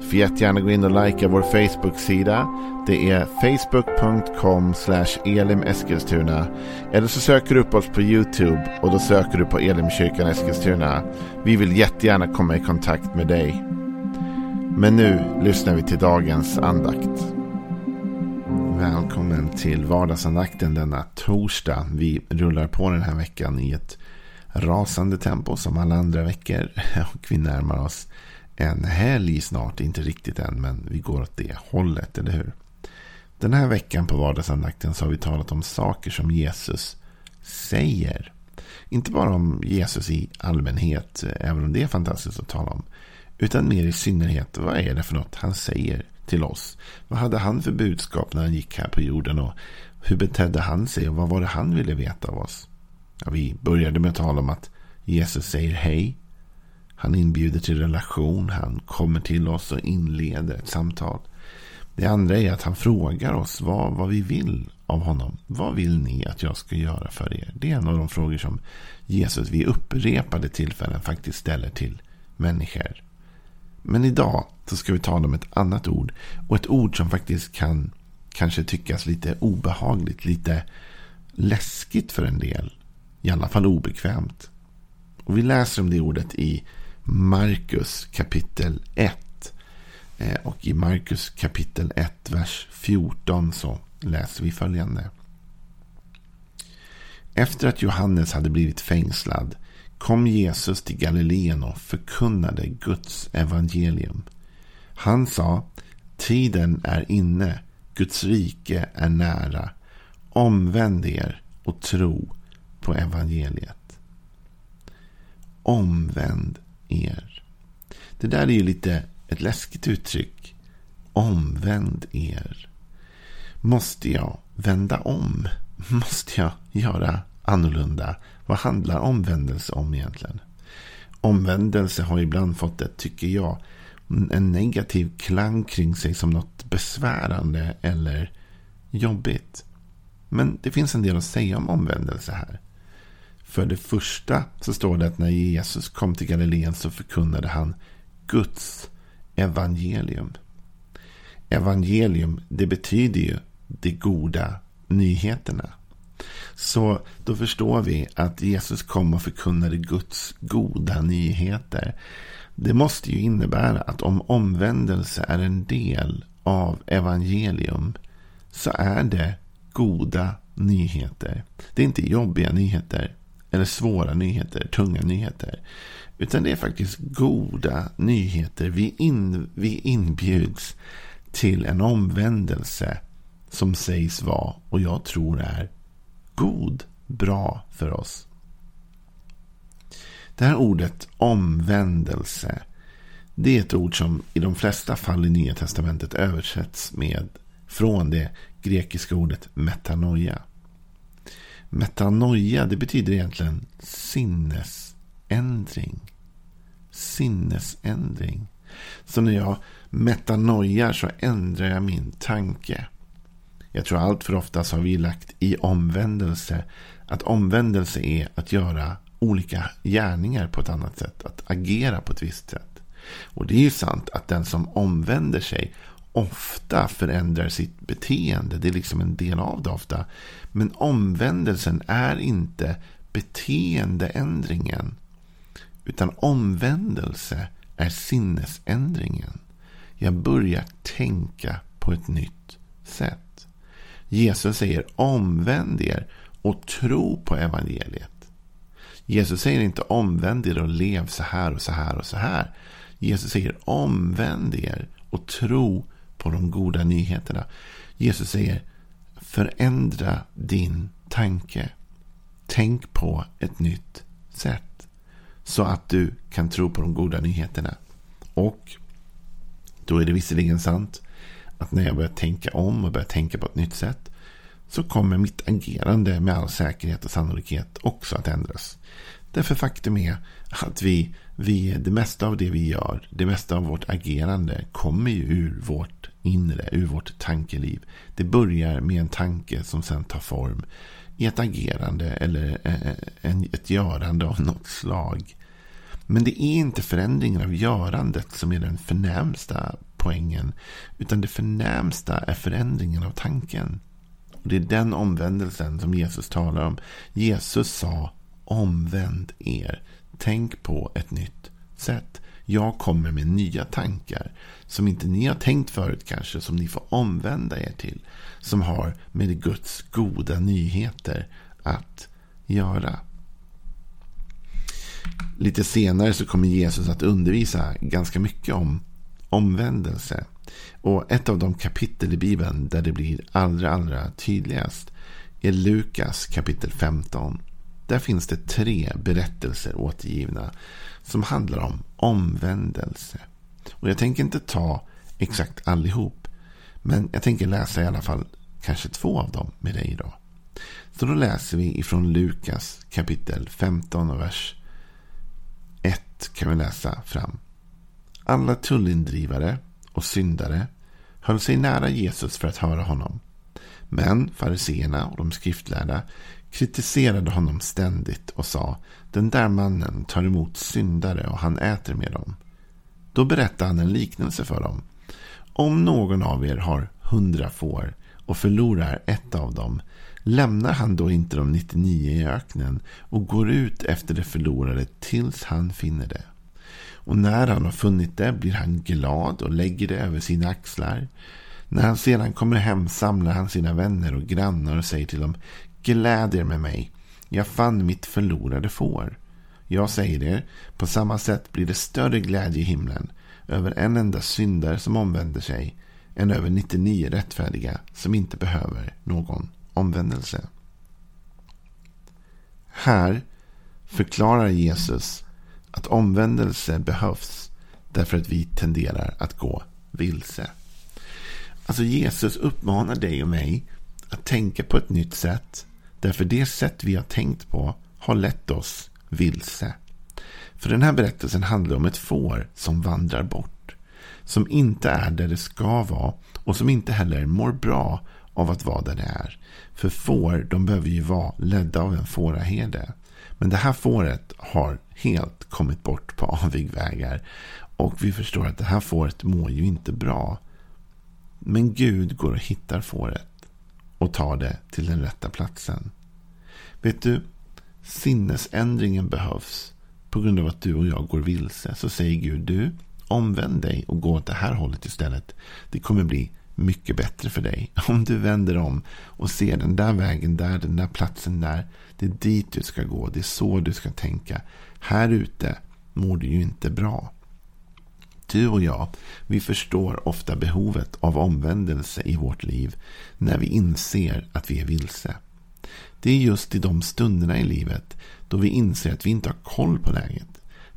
Får jättegärna gå in och likea vår Facebook-sida. Det är facebook.com elimeskilstuna. Eller så söker du upp oss på YouTube och då söker du på Elimkyrkan Eskilstuna. Vi vill jättegärna komma i kontakt med dig. Men nu lyssnar vi till dagens andakt. Välkommen till vardagsandakten denna torsdag. Vi rullar på den här veckan i ett rasande tempo som alla andra veckor. Och vi närmar oss en helg snart. Inte riktigt än, men vi går åt det hållet, eller hur? Den här veckan på vardagsandakten så har vi talat om saker som Jesus säger. Inte bara om Jesus i allmänhet, även om det är fantastiskt att tala om. Utan mer i synnerhet, vad är det för något han säger till oss? Vad hade han för budskap när han gick här på jorden? Och hur betedde han sig? Och vad var det han ville veta av oss? Ja, vi började med att tala om att Jesus säger hej. Han inbjuder till relation. Han kommer till oss och inleder ett samtal. Det andra är att han frågar oss vad, vad vi vill av honom. Vad vill ni att jag ska göra för er? Det är en av de frågor som Jesus vid upprepade tillfällen faktiskt ställer till människor. Men idag så ska vi tala om ett annat ord. Och ett ord som faktiskt kan kanske tyckas lite obehagligt, lite läskigt för en del. I alla fall obekvämt. Och vi läser om det ordet i Markus kapitel 1. Eh, och i Markus kapitel 1, vers 14 så läser vi följande. Efter att Johannes hade blivit fängslad kom Jesus till Galileen och förkunnade Guds evangelium. Han sa, tiden är inne, Guds rike är nära. Omvänd er och tro på evangeliet. Omvänd er. Det där är ju lite ett läskigt uttryck. Omvänd er. Måste jag vända om? Måste jag göra annorlunda? Vad handlar omvändelse om egentligen? Omvändelse har ibland fått ett, tycker jag, en negativ klang kring sig som något besvärande eller jobbigt. Men det finns en del att säga om omvändelse här. För det första så står det att när Jesus kom till Galileen så förkunnade han Guds evangelium. Evangelium, det betyder ju de goda nyheterna. Så då förstår vi att Jesus kom och förkunnade Guds goda nyheter. Det måste ju innebära att om omvändelse är en del av evangelium så är det goda nyheter. Det är inte jobbiga nyheter eller svåra nyheter, tunga nyheter. Utan det är faktiskt goda nyheter. Vi, in, vi inbjuds till en omvändelse som sägs vara, och jag tror är, god, bra för oss. Det här ordet omvändelse, det är ett ord som i de flesta fall i Nya Testamentet översätts med från det grekiska ordet metanoia. Metanoia, det betyder egentligen sinnesändring. Sinnesändring. Så när jag metanoiar så ändrar jag min tanke. Jag tror allt för ofta så har vi lagt i omvändelse att omvändelse är att göra olika gärningar på ett annat sätt. Att agera på ett visst sätt. Och det är ju sant att den som omvänder sig ofta förändrar sitt beteende. Det är liksom en del av det ofta. Men omvändelsen är inte beteendeändringen. Utan omvändelse är sinnesändringen. Jag börjar tänka på ett nytt sätt. Jesus säger omvänd er och tro på evangeliet. Jesus säger inte omvänd er och lev så här och så här och så här. Jesus säger omvänd er och tro på de goda nyheterna. Jesus säger förändra din tanke. Tänk på ett nytt sätt. Så att du kan tro på de goda nyheterna. Och då är det visserligen sant att när jag börjar tänka om och börjar tänka på ett nytt sätt så kommer mitt agerande med all säkerhet och sannolikhet också att ändras. Därför faktum är att vi, vi, det mesta av det vi gör, det mesta av vårt agerande kommer ju ur vårt inre, ur vårt tankeliv. Det börjar med en tanke som sen tar form i ett agerande eller eh, eh, ett görande av något slag. Men det är inte förändringen av görandet som är den förnämsta poängen. Utan det förnämsta är förändringen av tanken. Och Det är den omvändelsen som Jesus talar om. Jesus sa omvänd er. Tänk på ett nytt sätt. Jag kommer med nya tankar som inte ni har tänkt förut kanske, som ni får omvända er till. Som har med Guds goda nyheter att göra. Lite senare så kommer Jesus att undervisa ganska mycket om omvändelse. Och ett av de kapitel i Bibeln där det blir allra, allra tydligast är Lukas kapitel 15. Där finns det tre berättelser återgivna som handlar om omvändelse. Och jag tänker inte ta exakt allihop. Men jag tänker läsa i alla fall kanske två av dem med dig idag. Så då läser vi ifrån Lukas kapitel 15 och vers 1 kan vi läsa fram. Alla tullindrivare och syndare höll sig nära Jesus för att höra honom. Men fariseerna och de skriftlärda kritiserade honom ständigt och sa Den där mannen tar emot syndare och han äter med dem. Då berättade han en liknelse för dem. Om någon av er har hundra får och förlorar ett av dem lämnar han då inte de 99 i öknen och går ut efter det förlorade tills han finner det. Och när han har funnit det blir han glad och lägger det över sina axlar. När han sedan kommer hem samlar han sina vänner och grannar och säger till dem Gläd er med mig, jag fann mitt förlorade får. Jag säger er, på samma sätt blir det större glädje i himlen över en enda syndare som omvänder sig än över 99 rättfärdiga som inte behöver någon omvändelse. Här förklarar Jesus att omvändelse behövs därför att vi tenderar att gå vilse. Alltså Jesus uppmanar dig och mig att tänka på ett nytt sätt. Därför det sätt vi har tänkt på har lett oss vilse. För den här berättelsen handlar om ett får som vandrar bort. Som inte är där det ska vara och som inte heller mår bra av att vara där det är. För får, de behöver ju vara ledda av en fåraherde. Men det här fåret har helt kommit bort på avigvägar. Och vi förstår att det här fåret mår ju inte bra. Men Gud går och hittar fåret och tar det till den rätta platsen. Vet du, sinnesändringen behövs på grund av att du och jag går vilse. Så säger Gud, du omvänd dig och gå åt det här hållet istället. Det kommer bli mycket bättre för dig. Om du vänder om och ser den där vägen där, den där platsen där. Det är dit du ska gå. Det är så du ska tänka. Här ute mår du ju inte bra. Du och jag, vi förstår ofta behovet av omvändelse i vårt liv när vi inser att vi är vilse. Det är just i de stunderna i livet då vi inser att vi inte har koll på läget.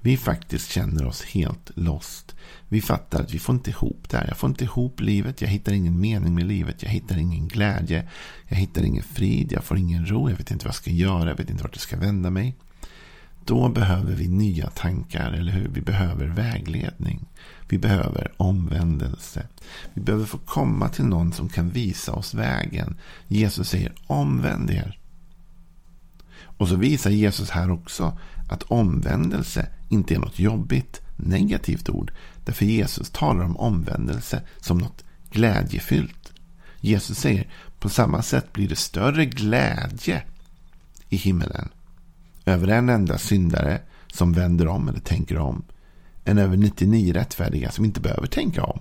Vi faktiskt känner oss helt lost. Vi fattar att vi får inte ihop det här. Jag får inte ihop livet. Jag hittar ingen mening med livet. Jag hittar ingen glädje. Jag hittar ingen frid. Jag får ingen ro. Jag vet inte vad jag ska göra. Jag vet inte vart jag ska vända mig. Då behöver vi nya tankar, eller hur? Vi behöver vägledning. Vi behöver omvändelse. Vi behöver få komma till någon som kan visa oss vägen. Jesus säger omvänd er. Och så visar Jesus här också att omvändelse inte är något jobbigt, negativt ord. Därför Jesus talar om omvändelse som något glädjefyllt. Jesus säger på samma sätt blir det större glädje i himmelen över en enda syndare som vänder om eller tänker om än över 99 rättfärdiga som inte behöver tänka om.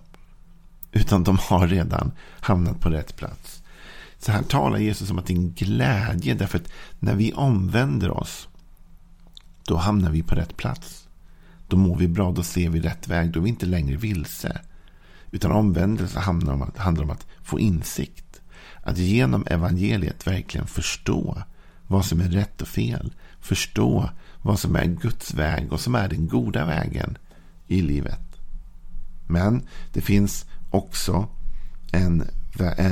Utan de har redan hamnat på rätt plats. Så här talar Jesus om att det är en glädje därför att när vi omvänder oss då hamnar vi på rätt plats. Då mår vi bra, då ser vi rätt väg, då är vi inte längre vilse. Utan omvändelse handlar om att, handlar om att få insikt. Att genom evangeliet verkligen förstå vad som är rätt och fel. Förstå vad som är Guds väg och som är den goda vägen i livet. Men det finns också en,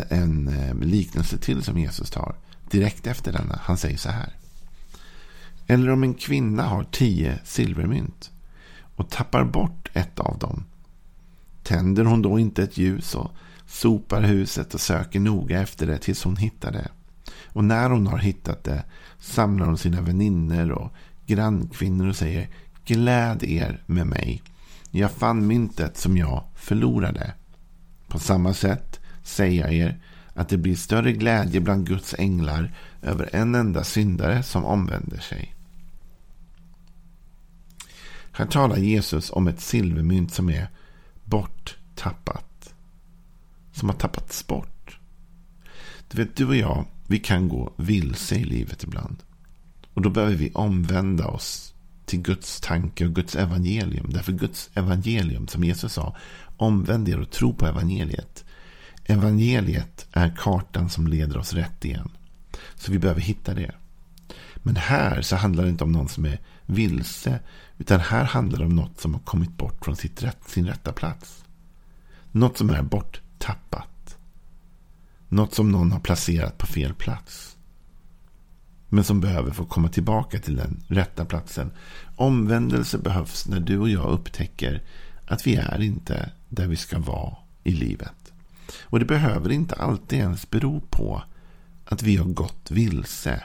en eh, liknelse till som Jesus tar direkt efter denna. Han säger så här. Eller om en kvinna har tio silvermynt och tappar bort ett av dem. Tänder hon då inte ett ljus och sopar huset och söker noga efter det tills hon hittar det. Och när hon har hittat det samlar hon sina väninnor och grannkvinnor och säger Gläd er med mig. Jag fann myntet som jag förlorade. På samma sätt säger jag er att det blir större glädje bland Guds änglar över en enda syndare som omvänder sig. Här talar Jesus om ett silvermynt som är borttappat. Som har tappats bort. Du vet, du och jag, vi kan gå vilse i livet ibland. Och då behöver vi omvända oss till Guds tanke och Guds evangelium. Därför Guds evangelium, som Jesus sa, omvänd er och tro på evangeliet. Evangeliet är kartan som leder oss rätt igen. Så vi behöver hitta det. Men här så handlar det inte om någon som är vilse. Utan här handlar det om något som har kommit bort från sitt rätt, sin rätta plats. Något som är borttappat. Något som någon har placerat på fel plats. Men som behöver få komma tillbaka till den rätta platsen. Omvändelse behövs när du och jag upptäcker att vi är inte där vi ska vara i livet. Och det behöver inte alltid ens bero på att vi har gått vilse.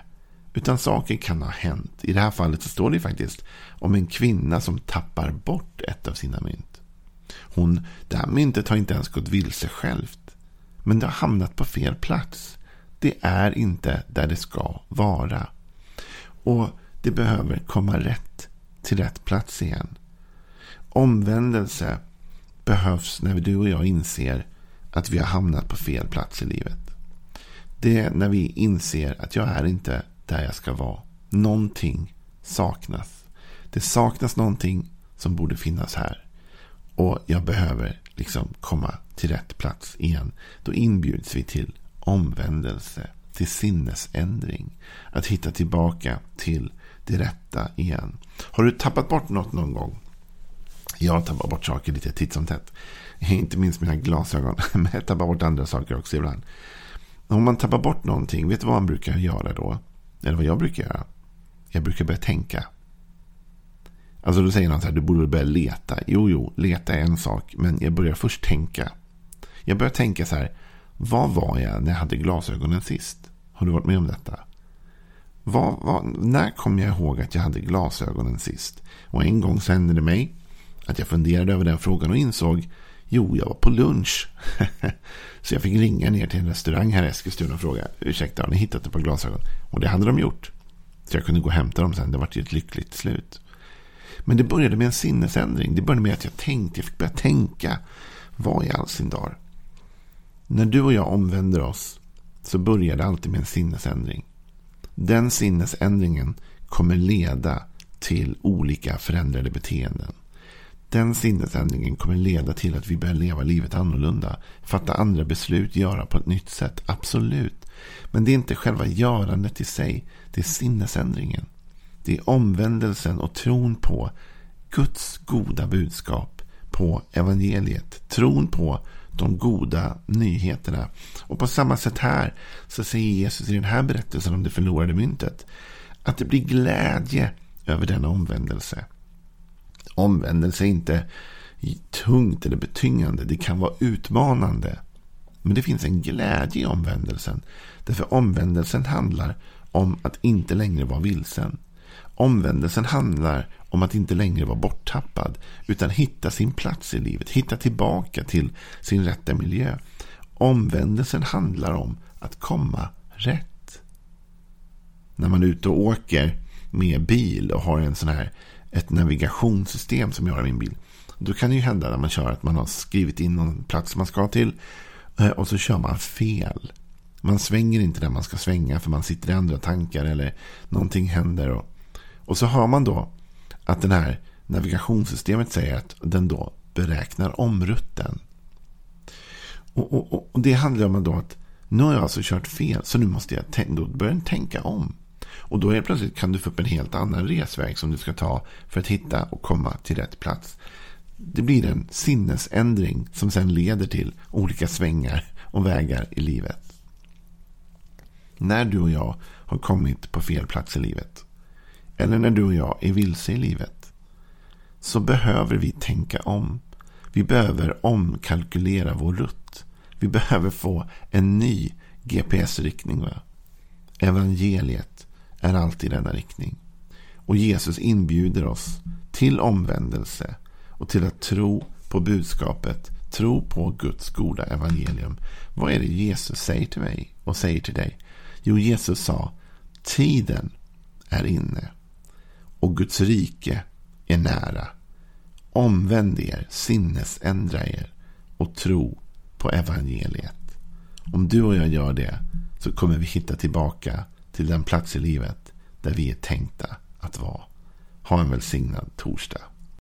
Utan saker kan ha hänt. I det här fallet så står det faktiskt om en kvinna som tappar bort ett av sina mynt. Hon, det här myntet har inte ens gått vilse självt. Men det har hamnat på fel plats. Det är inte där det ska vara. Och det behöver komma rätt till rätt plats igen. Omvändelse behövs när du och jag inser att vi har hamnat på fel plats i livet. Det är när vi inser att jag är inte där jag ska vara. Någonting saknas. Det saknas någonting som borde finnas här. Och jag behöver liksom komma till rätt plats igen. Då inbjuds vi till omvändelse, till sinnesändring. Att hitta tillbaka till det rätta igen. Har du tappat bort något någon gång? Jag tappar bort saker lite titt som tätt. Inte minst mina glasögon. Men jag tappar bort andra saker också ibland. Om man tappar bort någonting, vet du vad man brukar göra då? Eller vad jag brukar göra? Jag brukar börja tänka. Alltså då säger någon så här, du borde börja leta. Jo, jo, leta är en sak. Men jag börjar först tänka. Jag börjar tänka så här, vad var jag när jag hade glasögonen sist? Har du varit med om detta? Vad, vad, när kom jag ihåg att jag hade glasögonen sist? Och en gång så hände det mig att jag funderade över den frågan och insåg Jo, jag var på lunch. så jag fick ringa ner till en restaurang här i Eskilstuna och fråga. Ursäkta, har ni hittat ett par glasögon? Och det hade de gjort. Så jag kunde gå och hämta dem sen. Det var ju ett lyckligt slut. Men det började med en sinnesändring. Det började med att jag tänkte. Jag fick börja tänka. Vad i all sin dar? När du och jag omvänder oss så börjar det alltid med en sinnesändring. Den sinnesändringen kommer leda till olika förändrade beteenden. Den sinnesändringen kommer leda till att vi börjar leva livet annorlunda. Fatta andra beslut, göra på ett nytt sätt. Absolut. Men det är inte själva görandet i sig. Det är sinnesändringen. Det är omvändelsen och tron på Guds goda budskap. På evangeliet. Tron på de goda nyheterna. Och på samma sätt här så säger Jesus i den här berättelsen om det förlorade myntet. Att det blir glädje över denna omvändelse. Omvändelse är inte tungt eller betyngande. Det kan vara utmanande. Men det finns en glädje i omvändelsen. Därför omvändelsen handlar om att inte längre vara vilsen. Omvändelsen handlar om att inte längre vara borttappad. Utan hitta sin plats i livet. Hitta tillbaka till sin rätta miljö. Omvändelsen handlar om att komma rätt. När man är ute och åker med bil och har en sån här ett navigationssystem som jag har i min bil. Då kan det ju hända när man kör att man har skrivit in någon plats man ska till. Eh, och så kör man fel. Man svänger inte där man ska svänga för man sitter i andra tankar eller någonting händer. Och, och så hör man då att det här navigationssystemet säger att den då beräknar om rutten. Och, och, och det handlar om då att nu har jag alltså kört fel så nu måste jag då börja tänka om. Och då helt plötsligt kan du få upp en helt annan resväg som du ska ta för att hitta och komma till rätt plats. Det blir en sinnesändring som sen leder till olika svängar och vägar i livet. När du och jag har kommit på fel plats i livet eller när du och jag är vilse i livet så behöver vi tänka om. Vi behöver omkalkylera vår rutt. Vi behöver få en ny GPS-riktning. Evangeliet är alltid denna riktning. Och Jesus inbjuder oss till omvändelse och till att tro på budskapet, tro på Guds goda evangelium. Vad är det Jesus säger till mig och säger till dig? Jo, Jesus sa, tiden är inne och Guds rike är nära. Omvänd er, sinnesändra er och tro på evangeliet. Om du och jag gör det så kommer vi hitta tillbaka till den plats i livet där vi är tänkta att vara. Ha en välsignad torsdag.